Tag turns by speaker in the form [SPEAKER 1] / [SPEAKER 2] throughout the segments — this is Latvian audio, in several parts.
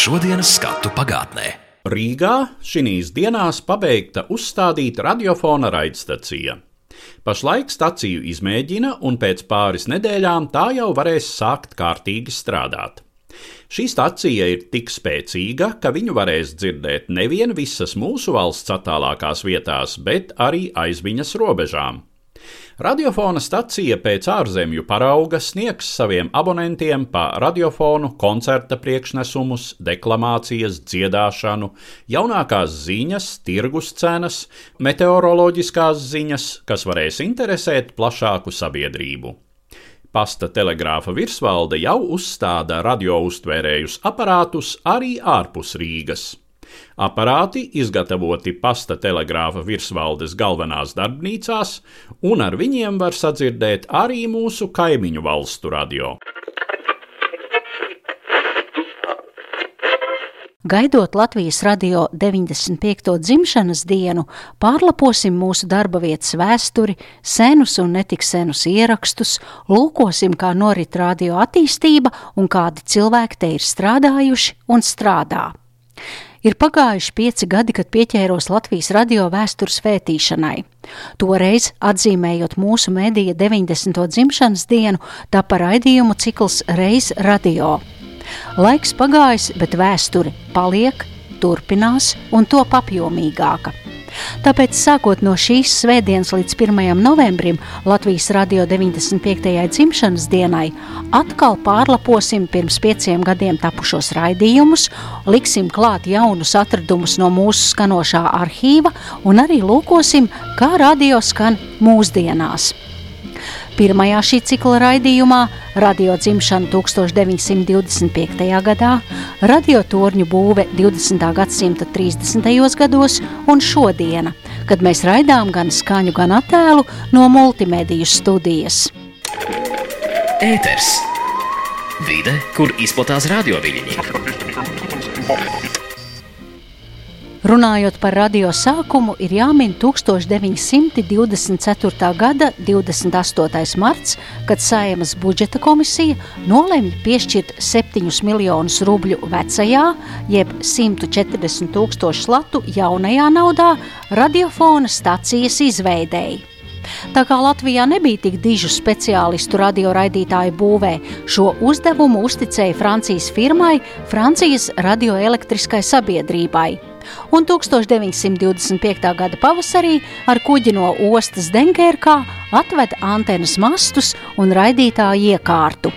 [SPEAKER 1] šodienas skatu pagātnē.
[SPEAKER 2] Rīgā šīs dienās pabeigta uzstādīt radiofona raidstacija. Pašlaik staciju izmēģina, un pēc pāris nedēļām tā jau varēs sākt kārtīgi strādāt. Šī stacija ir tik spēcīga, ka viņu varēs dzirdēt nevien visas mūsu valsts attālākās vietās, bet arī aiz viņas robežām. Radiofona stacija pēc ārzemju parauga sniegs saviem abonentiem pa radiofonu koncerta priekšnesumus, deklamācijas, dziedāšanu, jaunākās ziņas, tirgus cenas, meteoroloģiskās ziņas, kas varēs interesēt plašāku sabiedrību. Pasta telegrāfa virsvalde jau uzstāda radiouztvērējus aparātus arī ārpus Rīgas. Aparāti izgatavoti pasta telegrāfa virsvaldes galvenās darbnīcās, un ar viņiem var sadzirdēt arī mūsu kaimiņu valstu radio.
[SPEAKER 3] Gaidot Latvijas radio 95. dzimšanas dienu, pārlaposim mūsu darba vietas vēsturi, senus un netik senus ierakstus, lūkosim, kā norit radio attīstība un kādi cilvēki te ir strādājuši un strādā. Ir pagājuši pieci gadi, kad pieķēros Latvijas radio vēstures vētīšanai. Toreiz, atzīmējot mūsu mēdīja 90. dzimšanas dienu, tapa raidījumu cikls Reiz radio. Laiks pagājis, bet vēsture paliek, turpinās un top apjomīgāka. Tāpēc, sākot no šīs svētdienas līdz 1. novembrim, Latvijas radio 95. dzimšanas dienai, atkal pārlaposim pirms pieciem gadiem tapušos raidījumus, liksim klāt jaunus atradumus no mūsu skanošā arhīva un arī lūkosim, kā radio skan mūsdienās. Pirmajā šī cikla raidījumā radio dzimšana 1925. gadā, radio torņu būve 20. gadsimta 30. gados un šodiena, kad mēs raidām gan skaņu, gan attēlu no multimediju studijas.
[SPEAKER 1] Ēters! Vide, kur izplatās radioviļņi.
[SPEAKER 3] Runājot par radio sākumu, ir jāmin 1924. gada 28. marts, kad Saimas budžeta komisija nolēma piešķirt 7 miljonus rubļu vecajā, jeb 140 tūkstošu latu jaunajā naudā radiofona stacijas izveidēji. Tā kā Latvijā nebija tik dižu speciālistu radioraidītāju būvē, šo uzdevumu uzticēja Francijas firmai Francijas radioelektriskai sabiedrībai – un 1925. gada pavasarī ar kuģi no ostas Denkērkā atveda antenas mastus un raidītāju iekārtu.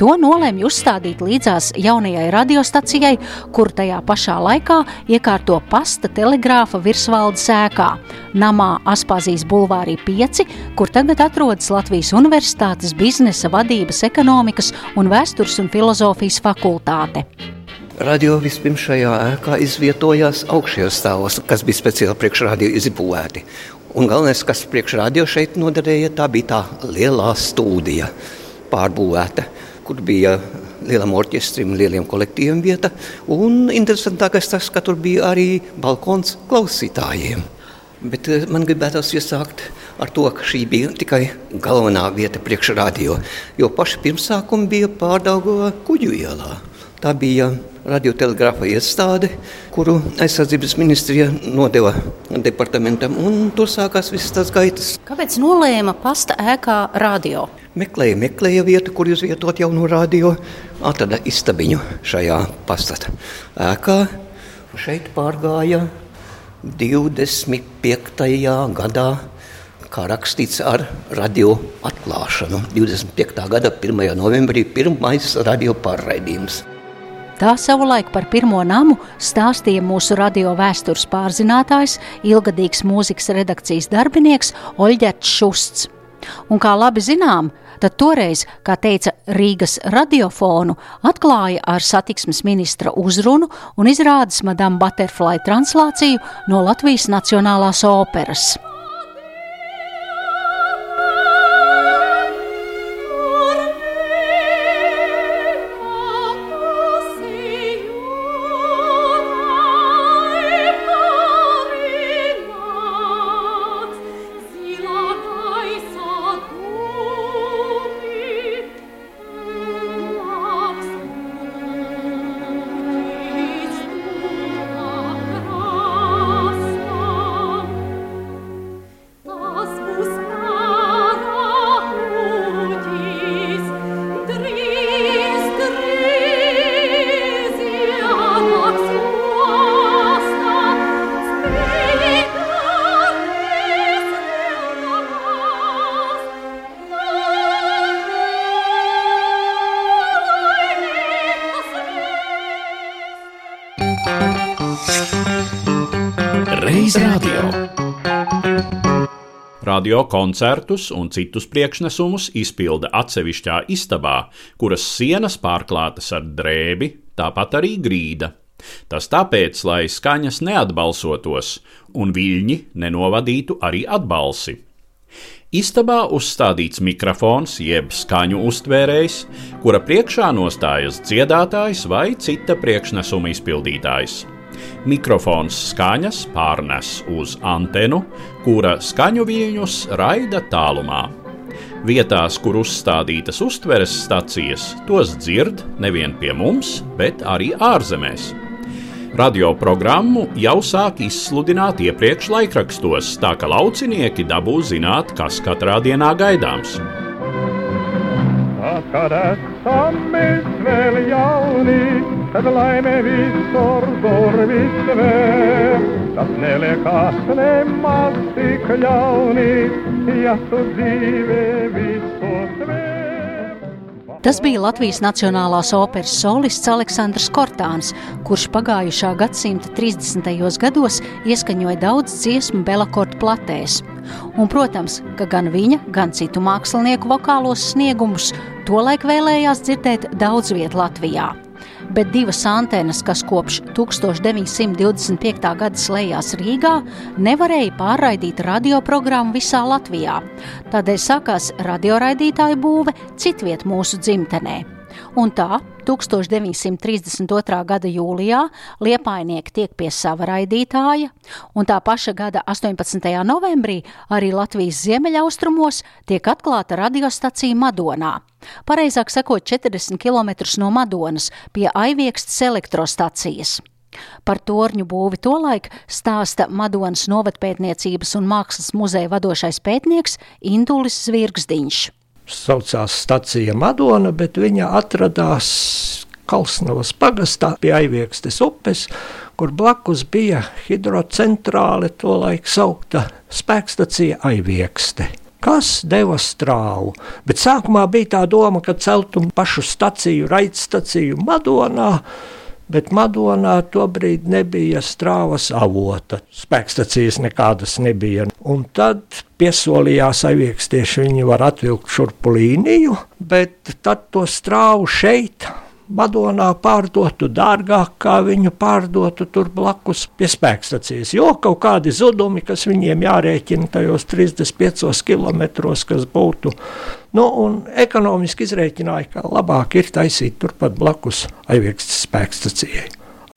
[SPEAKER 3] To nolēma uzstādīt līdzās jaunajai radiostacijai, kur tajā pašā laikā iekārto pasta telegrāfa virsvaldes ēkā, namā Aspazijas bulvārī 5, kur tagad atrodas Latvijas Universitātes biznesa vadības, ekonomikas un vēstures un filozofijas fakultāte.
[SPEAKER 4] Radio vispirms šajā ēkā izvietojās augšējos stāvos, kas bija speciāli priekšradio izbūvēti. Un galvenais, kas priekšradio šeit noderēja, tā bija tā lielā stūdija pārbūvēta, kur bija lielam orķestrim, lieliem kolektīviem vieta. Un interesantākais tas, ka tur bija arī balkons klausītājiem. Bet eh, man gribētos iesākt ar to, ka šī bija tikai galvenā vieta priekšradio, jo paši pirmsākumi bija pārdaugā kuģu ielā. Tā bija radiotelegrāfa iestāde, kuru aizsardzības ministrija nodeva departamentam, un tur sākās visas tās gaitas.
[SPEAKER 3] Kāpēc nolēma pasta ēkā radio?
[SPEAKER 4] Meklēja, meklēja vietu, kur izvietot jaunu radio, atrada istabiņu šajā pastata ēkā. Šeit pārgāja 25. gadā kā rakstīts ar radio atklāšanu. 25. gada 1. novembrī pirmais radio pārraidījums.
[SPEAKER 3] Tā savulaik par pirmo namu stāstīja mūsu radio vēstures pārzinātājs, ilgadīgs mūzikas redakcijas darbinieks Oļģerts Šusts. Un kā labi zinām, tad toreiz, kā teica Rīgas radiofonu, atklāja ar satiksmes ministra uzrunu un izrādes Madame Butterfly translāciju no Latvijas Nacionālās operas.
[SPEAKER 1] Radio
[SPEAKER 2] koncertus un citus priekšnesumus izpilda atsevišķā istabā, kuras sienas pārklātas ar drēbi, tāpat arī grīda. Tas tāpēc, lai skaņas neatbalsotos un viļņi nenovadītu arī atbalsi. Istabā uzstādīts mikrofons jeb skaņu uztvērējs, kura priekšā nostājas dziedātājs vai cita priekšnesuma izpildītājs. Mikrofons skaņas pārnes uz antenu, kura skaņu viļņus raida tālumā. Vietās, kur uzstādītas uztveres stacijas, tos dzird nevien pie mums, bet arī ārzemēs. Radioprogrammu jau sāk izsludināt iepriekš laikrakstos, tā ka laucinieki dabū zināt, kas katrā dienā gaidāms.
[SPEAKER 5] Tad, kad esam mēs vēl jauni, visur durvis vēr. Tas neliekas nemaz tik ļauni, ja tu dzīvē visus vēr.
[SPEAKER 3] Tas bija Latvijas Nacionālās operas solists Aleksandrs Kortāns, kurš pagājušā gadsimta 30. gados ieskaņoja daudz dziesmu Belakorta platēs. Un, protams, ka gan viņa, gan citu mākslinieku vokālos sniegumus tolaik vēlējās dzirdēt daudz vietā Latvijā bet divas antenas, kas kopš 1925. gada slēdzās Rīgā, nevarēja pārraidīt radioprogrammu visā Latvijā. Tādēļ sākās radioraidītāju būve citviet mūsu dzimtenē. Un tā 1932. gada jūlijā liepainieki tiek pie sava raidītāja, un tā paša gada 18. novembrī arī Latvijas ziemeļaustrumos tiek atklāta radiostacija Madonā. Pareizāk sakot, 40 km no Madonas pie Aiviekstas elektrostacijas. Par torņu būvi tolaik stāsta Madonas novatpētniecības un mākslas muzeja vadošais pētnieks Indulis Zvirgzdiņš
[SPEAKER 6] saucās stacija Madona, bet viņa atradās Kalsnavas pagastā pie Aiviekstes upes, kur blakus bija hidrocentrāle, to laik saukta spēkstacija Aiviekste kas deva strāvu. Bet sākumā bija tā doma, ka celtu pašu staciju, raidstaciju Madonā, bet Madonā tobrīd nebija strāvas avota. Spēkstacijas nekādas nebija. Un tad piesolījās aviekstieši, viņi var atvilkt šurpu līniju, bet tad to strāvu šeit Madonā pārdotu dārgāk, kā viņu pārdotu tur blakus pie spēkstacijas. Jo kaut kādi zudumi, kas viņiem jārēķina tajos 35 km, kas būtu. Nu, un ekonomiski izrēķināja, ka labāk ir taisīt turpat blakus Aivikstas spēkstacijai.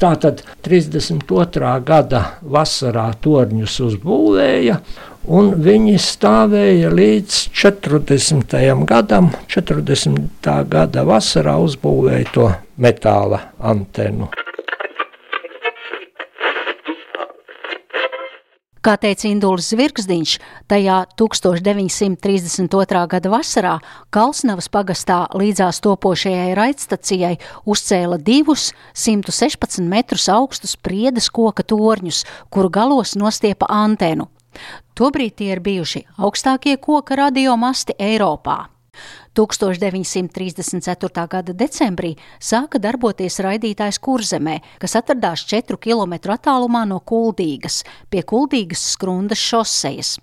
[SPEAKER 6] Tātad 32. gada vasarā torņus uzbūvēja, un viņi stāvēja līdz 40. gadam. 40. gada vasarā uzbūvēja to metāla antenu.
[SPEAKER 3] Kā teica Induls Zvirgzdiņš, tajā 1932. gada vasarā Kalsnavas pagastā līdzās topošajai raidstacijai uzcēla divus 116 metrus augstus priedes koka torņus, kuru galos nostiepa antenu. Tobrīd tie ir bijuši augstākie koka radiomasti Eiropā. 1934. gada decembrī sāka darboties raidītājs Kurzemē, kas atradās 4 km attālumā no Kuldīgas, pie Kuldīgas skrundas šosejas.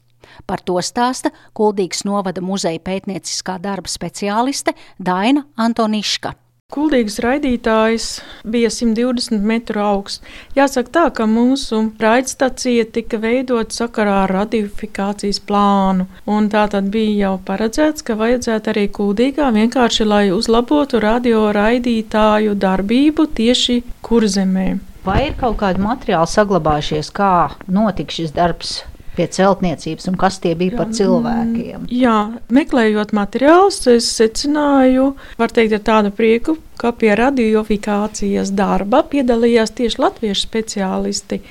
[SPEAKER 3] Par to stāsta Kuldīgas novada muzeja pētnieciskā darba speciāliste Daina Antoniška.
[SPEAKER 7] Kuldīgas raidītājs bija 120 metru augsts. Jāsaka tā, ka mūsu raidstacija tika veidota sakarā ar radifikācijas plānu, un tā tad bija jau paredzēts, ka vajadzētu arī kuldīgā vienkārši, lai uzlabotu radio raidītāju darbību tieši kurzemē.
[SPEAKER 3] Vai ir kaut kādi materiāli saglabājušies, kā notika šis darbs pie celtniecības un kas tie bija jā, par cilvēkiem.
[SPEAKER 7] Jā, meklējot materiālus, es secināju, var teikt, ar tādu prieku, ka pie radiofikācijas darba piedalījās tieši latviešu speciālisti.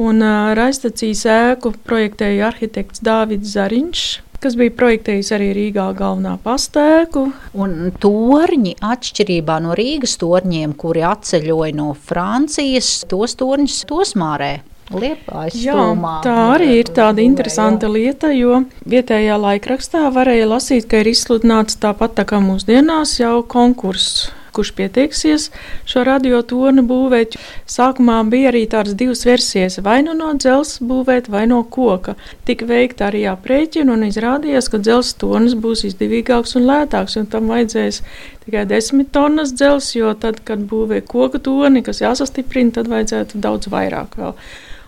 [SPEAKER 7] Un uh, raiztacijas ēku projektēja arhitekts Dāvids Zariņš, kas bija projektējis arī Rīgā galvenā pastēku.
[SPEAKER 3] Un torņi, atšķirībā no Rīgas torņiem, kuri atceļoja no Francijas, tos torņus tosmārē Liepājas Jā, stūmā.
[SPEAKER 7] tā arī ir tāda interesanta lieta, jo vietējā laikrakstā varēja lasīt, ka ir izsludināts tāpat tā kā mūsdienās jau konkurss kurš pieteiksies šo radiotonu būvēt. Sākumā bija arī tādas divas versijas - vai nu no dzelzs būvēt, vai no koka. Tika veikta arī aprēķina un izrādījās, ka dzelzs tonis būs izdevīgāks un lētāks, un tam vajadzēs tikai 10 tonnas dzelzs, jo tad, kad būvē koka toni, kas jāsastiprina, tad vajadzētu daudz vairāk vēl.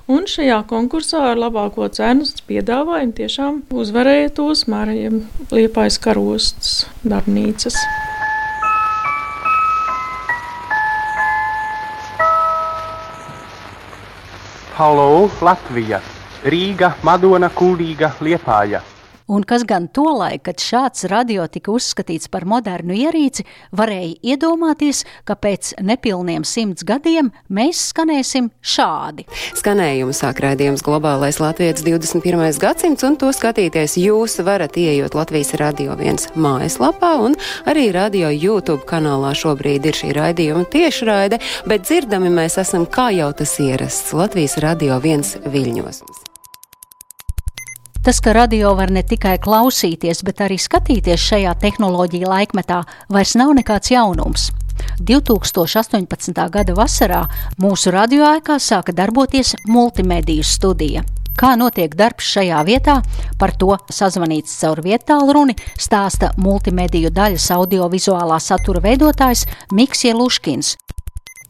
[SPEAKER 7] Un šajā konkursā ar labāko cenu piedāvājumu tiešām uzvarēja tos Mārija Liepājas karostas darbnīcas.
[SPEAKER 8] Halo, Latvija, Rīga, Madona, Kulīga, Liepāja.
[SPEAKER 3] Un kas gan tolaik, kad šāds radio tika uzskatīts par modernu ierīci, varēja iedomāties, ka pēc nepilniem simts gadiem mēs skanēsim šādi.
[SPEAKER 9] Skanējumu sāk raidījums Globālais Latvijas 21. gadsimts, un to skatīties jūs varat ieejot Latvijas radio viens mājaslapā, un arī radio YouTube kanālā šobrīd ir šī raidījuma tiešraide, bet dzirdami mēs esam kā jau tas ierasts Latvijas radio viens viļņos.
[SPEAKER 3] Tas, ka radio var ne tikai klausīties, bet arī skatīties šajā tehnoloģija laikmetā, vairs nav nekāds jaunums. 2018. gada vasarā mūsu radioēkā sāka darboties multimediju studija. Kā notiek darbs šajā vietā, par to sazvanīts caur vietālu runi stāsta multimediju daļas audiovizuālā satura veidotājs Miks Jeluškins.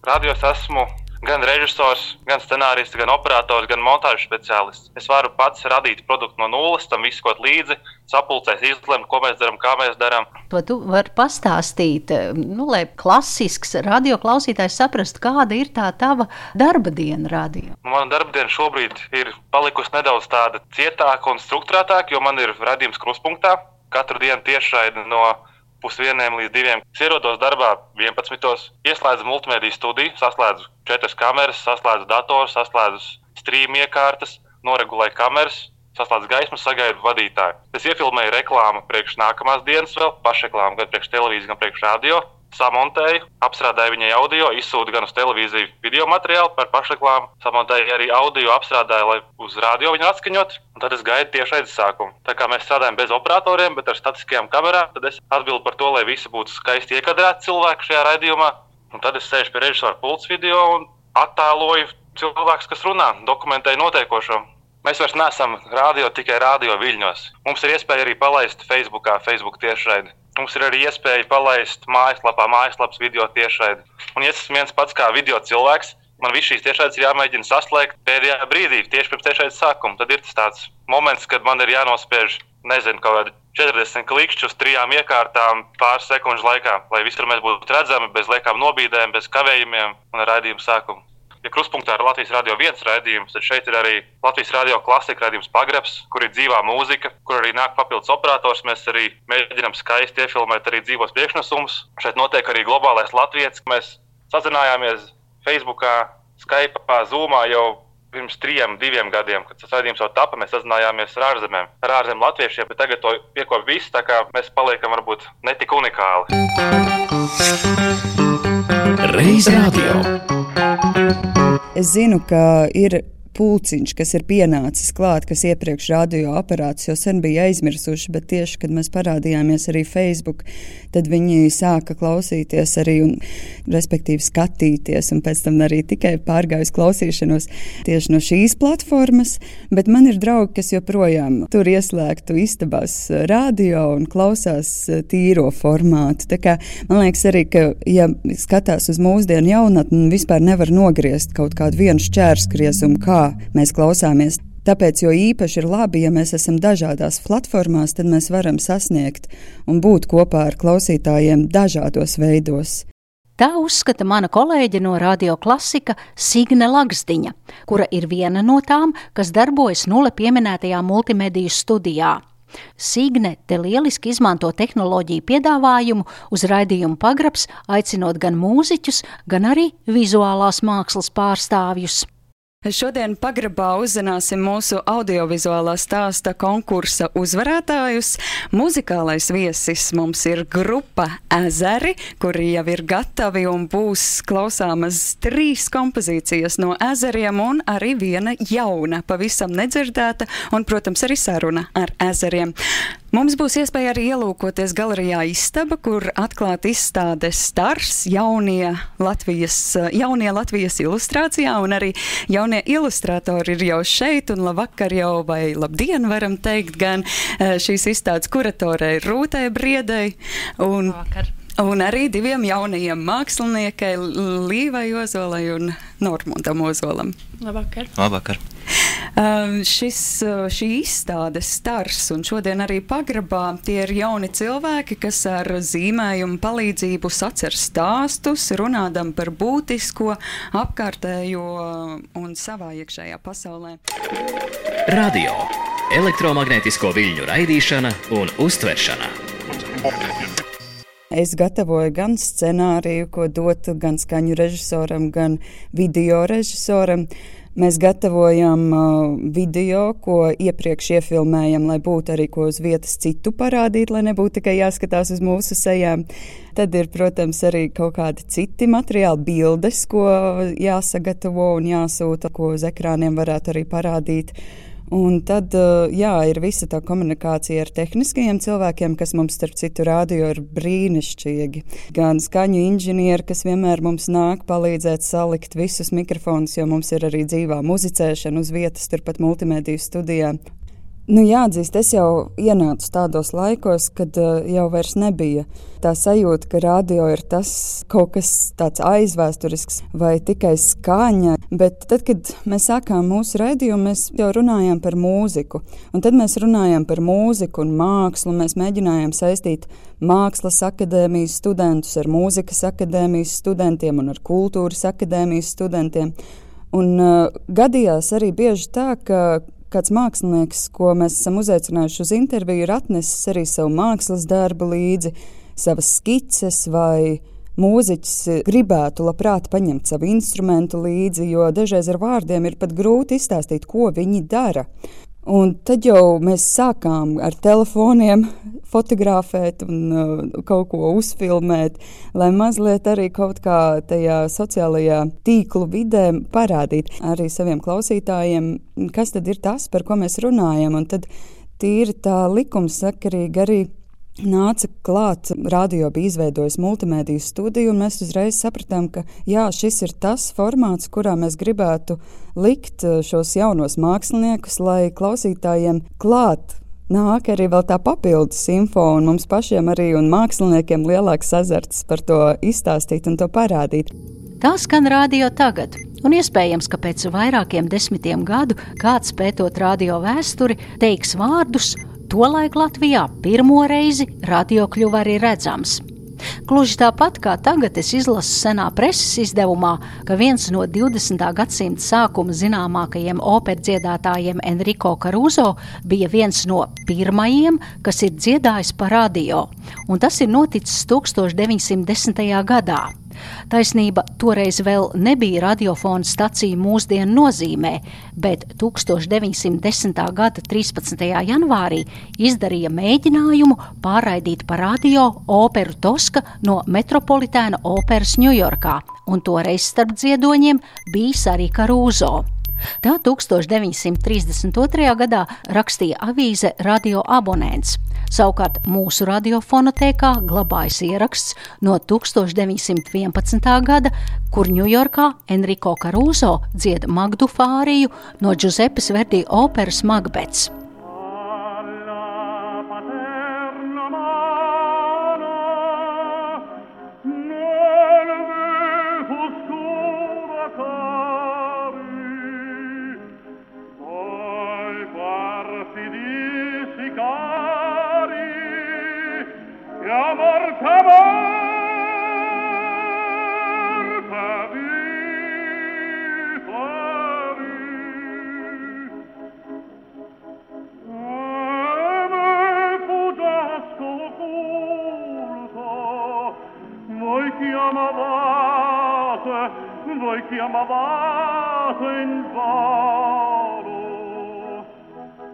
[SPEAKER 10] Radios esmu gan režisors, gan scenārists, gan operators, gan montāžas speciālists. Es varu pats radīt produktu no nulles, tam kaut līdzi, sapulcēs, izlemt, ko mēs darām, kā mēs darām.
[SPEAKER 3] To tu vari pastāstīt, nu, lai klasisks radio klausītājs saprastu, kāda ir tā tava darba diena radio.
[SPEAKER 10] Mana darba diena šobrīd ir palikusi nedaudz tāda cietāka un struktūrētāka, jo man ir redzējums kruspunktā. Katru dienu tiešraidi no pusdieniem līdz diviem. Es ierodos darbā 11. ieslēdzu multimediju studiju, saslēdzu četras kameras, saslēdzu datoru, saslēdzu strīmu iekārtas, noregulēju kameras, saslēdzu gaismas, sagaidu vadītāju. Es iefilmēju reklāmu priekš nākamās dienas, vēl pašreklāmu, gan priekš televīzijas, gan priekš radio. Samontēju, apstrādāju viņai audio, izsūtu gan uz televīziju video materiālu par pašreklāmu, samontēju arī audio, apstrādāju, lai uz radio viņu atskaņot. Tad es gaidu tieši aiz sākumu. Tā kā mēs strādājam bez operatoriem, bet ar statiskajām kamerām, tad es atbildu par to, lai visi būtu skaisti iekadrēti cilvēki šajā raidījumā. Un tad es sēžu pie režisora pults video un attēloju cilvēku, kas runā, dokumentēju notiekošo. Mēs vairs neesam rādio tikai rādio viļņos. Mums ir iespēja arī palaist Facebook, Facebook tiešraidi. Mums ir arī iespēja palaist mājaslapā, mājaslapas video tiešraidi. Un, ja es esmu viens pats kā video cilvēks, man viss šīs tiešraides ir jāmēģina saslēgt pēdējā brīdī, tieši pirms tiešraides sākuma. Tad ir tāds moments, kad man ir jānospiež, nezinu, kaut kādi 40 klikšķi uz trijām iekārtām pāris sekundžu laikā, lai visur mēs būtu redzami, bez liekām nobīdēm, bez kavējumiem un raidījuma sākuma ja kruspunktā ir Latvijas radio viens raidījums, tad šeit ir arī Latvijas radio klasika raidījums Pagrebs, kur ir dzīvā mūzika, kur arī nāk papildus operators. Mēs arī mēģinām skaisti iefilmēt arī dzīvos priekšnesumus. Šeit notiek arī globālais latvijas. Mēs sazinājāmies Facebook, Skype, Zoomā jau pirms trim, diviem gadiem, kad tas raidījums jau tapa, mēs sazinājāmies ar ārzemēm, ar ārzemju latviešiem, bet tagad to piekopja viss, tā kā mēs paliekam varbūt netik unikāli.
[SPEAKER 1] Reiz radio.
[SPEAKER 11] Es zinu, ka ir pulciņš, kas ir pienācis klāt, kas iepriekš radioaparātus jau sen bija aizmirsuši, bet tieši, kad mēs parādījāmies arī Facebook, tad viņi sāka klausīties arī un, respektīvi, skatīties, un pēc tam arī tikai pārgājusi klausīšanos tieši no šīs platformas, bet man ir draugi, kas joprojām tur ieslēgtu istabās radio un klausās tīro formātu. Tā kā man liekas arī, ka, ja skatās uz mūsdienu jaunatni, vispār nevar nogriezt kaut kādu vienu šķērsgriezumu, kā mēs klausāmies. Tāpēc jo īpaši ir labi, ja mēs esam dažādās platformās, tad mēs varam sasniegt un būt kopā ar klausītājiem dažādos veidos.
[SPEAKER 3] Tā uzskata mana kolēģe no Radio Klasika Signe Lagsdiņa, kura ir viena no tām, kas darbojas nulle pieminētajā multimediju studijā. Signe te lieliski izmanto tehnoloģiju piedāvājumu uz raidījumu pagrabs, aicinot gan mūziķus, gan arī vizuālās mākslas pārstāvjus.
[SPEAKER 11] Šodien pagrabā uzzināsim mūsu audiovizuālā stāsta konkursa uzvarētājus. Muzikālais viesis mums ir grupa Ezeri, kuri jau ir gatavi un būs klausāmas trīs kompozīcijas no ezeriem un arī viena jauna, pavisam nedzirdēta un, protams, arī saruna ar ezeriem. Mums būs iespēja arī ielūkoties galerijā Istaba, kur atklāt izstāde Stars jaunie Latvijas, jaunie Latvijas ilustrācijā, un arī jaunie ilustratori ir jau šeit, un labvakar jau, vai labdien varam teikt, gan eh, šīs izstādes kuratorei Rūtai Briedai. Un, labvakar. Un arī diviem jaunajiem māksliniekiem, Līvai Ozolai un Normundam Ozolam.
[SPEAKER 12] Labvakar!
[SPEAKER 13] Labvakar.
[SPEAKER 11] Um, šis, uh, šī izstāde stars, un šodien arī pagrabā tie ir jauni cilvēki, kas ar zīmējumu palīdzību sacer stāstus, runādam par būtisko, apkārtējo un savā iekšējā pasaulē.
[SPEAKER 1] Radio - elektromagnētisko viļņu raidīšana un uztveršana.
[SPEAKER 11] Es gatavoju gan scenāriju, ko dotu gan skaņu režisoram, gan video režisoram. Mēs gatavojam uh, video, ko iepriekš iefilmējam, lai būtu arī ko uz vietas citu parādīt, lai nebūtu tikai jāskatās uz mūsu sejām. Tad ir, protams, arī kaut kādi citi materiāli, bildes, ko jāsagatavo un jāsūta, ko uz ekrāniem varētu arī parādīt. Un tad, eh, jā, ir visa tā komunikācija ar tehniskajiem cilvēkiem, kas mums, starp citu, rādio ir brīnišķīgi. Gan skaņu inženieri, kas vienmēr mums nāk palīdzēt salikt visus mikrofonus, jo mums ir arī dzīvā muzicēšana uz vietas, turpat multimediju studijā. Nu, jāatzīst, es jau ienācu tādos laikos, kad uh, jau nebija tā sajūta, ka radio ir tas kaut kas tāds aizvēsturisks vai tikai skaņa. Bet tad, kad mēs sākām mūsu raidījumu, mēs jau runājām par mūziku. Un tad mēs runājām par mūziku un mākslu. Mēs mēģinājām saistīt mākslas akadēmijas studentus ar mūzikas akadēmijas studentiem un ar kultūras akadēmijas studentiem. Un uh, gadījās arī bieži tā, ka kāds mākslinieks, ko mēs esam uzaicinājuši uz interviju, ir atnesis arī savu mākslas darbu līdzi, savas skices vai mūziķis gribētu labprāt paņemt savu instrumentu līdzi, jo dažreiz ar vārdiem ir pat grūti izstāstīt, ko viņi dara. Un tad jau mēs sākām ar telefoniem fotografēt un uh, kaut ko uzfilmēt, lai mazliet arī kaut kā tajā sociālajā tīklu vidē parādīt arī saviem klausītājiem, kas tad ir tas, par ko mēs runājam. Un tad tīri tā likumsakarīgi arī nāca klāt, radio bija izveidojis multimediju studiju, un mēs uzreiz sapratām, ka jā, šis ir tas formāts, kurā mēs gribētu likt eh, šos jaunos māksliniekus, lai klausītājiem klāt nāk arī tā papildus info, un mums pašiem arī un māksliniekiem lielāks azarts par to izstāstīt un to parādīt.
[SPEAKER 3] Tā skan radio tagad, un iespējams, ka pēc vairākiem desmitiem gadu kāds pētot radio vēsturi teiks vārdus Tolaik Latvijā pirmo reizi radio kļuva arī redzams. Gluži tāpat kā tagad es izlasu senā preses izdevumā, ka viens no 20. gadsimta sākuma zināmākajiem operdziedātājiem Enrico Caruso bija viens no pirmajiem, kas ir dziedājis pa radio, un tas ir noticis 1910. gadā. Taisnība toreiz vēl nebija radiofona stacija mūsdienu nozīmē, bet 1910. gada 13. janvārī izdarīja mēģinājumu pārraidīt pa radio operu Toska no Metropolitēna operas Ņujorkā, un toreiz starp dziedoņiem bijis arī Karūzo. Tā 1932. gadā rakstīja avīze Radio Abonents. Savukārt mūsu radiofonotēkā glabājas ieraksts no 1911. gada, kur Ņujorkā Enrico Caruso dzied Magdu Fāriju no Giuseppes Verdi operas Magbets.
[SPEAKER 5] chiamavate,
[SPEAKER 3] voi chiamavate in vano.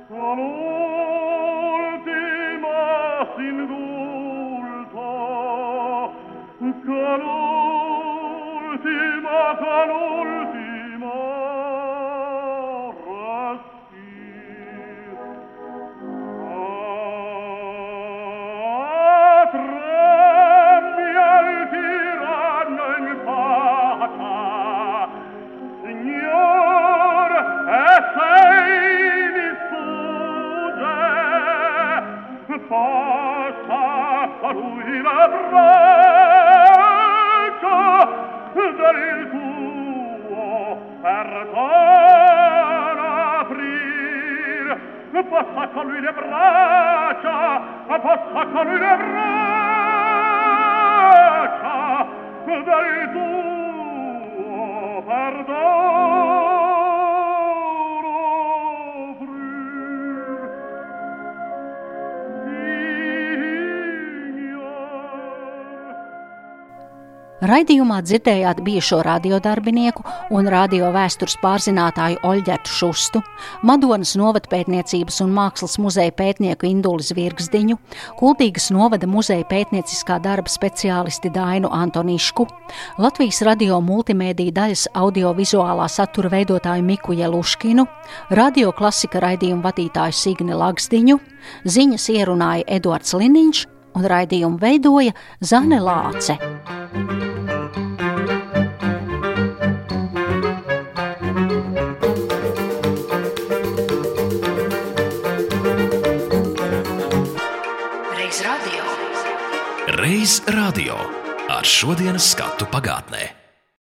[SPEAKER 3] Con ultima s'ingulta, con ultima, con ultima, faccia a lui la prega per il tuo perdono
[SPEAKER 5] aprir. Passa con lui le braccia passa con lui le braccia per tuo perdono.
[SPEAKER 3] Raidījumā dzirdējāt bijušo radiodarbinieku un radio vēstures pārzinātāju Oļģertu Šustu, Madonas novatpētniecības un mākslas muzeja pētnieku Indulis Virgsdiņu, Kultīgas novada muzeja pētnieciskā darba speciālisti Dainu Antonišku, Latvijas radio multimēdija daļas audiovizuālā satura veidotāju Miku Jeluškinu, radio klasika raidījumu vadītāju Signi Lagzdiņu, ziņas ierunāja Eduards Liniņš un raidījumu veidoja Zane Lāce.
[SPEAKER 1] Reiz radio ar šodienas skatu pagātnē.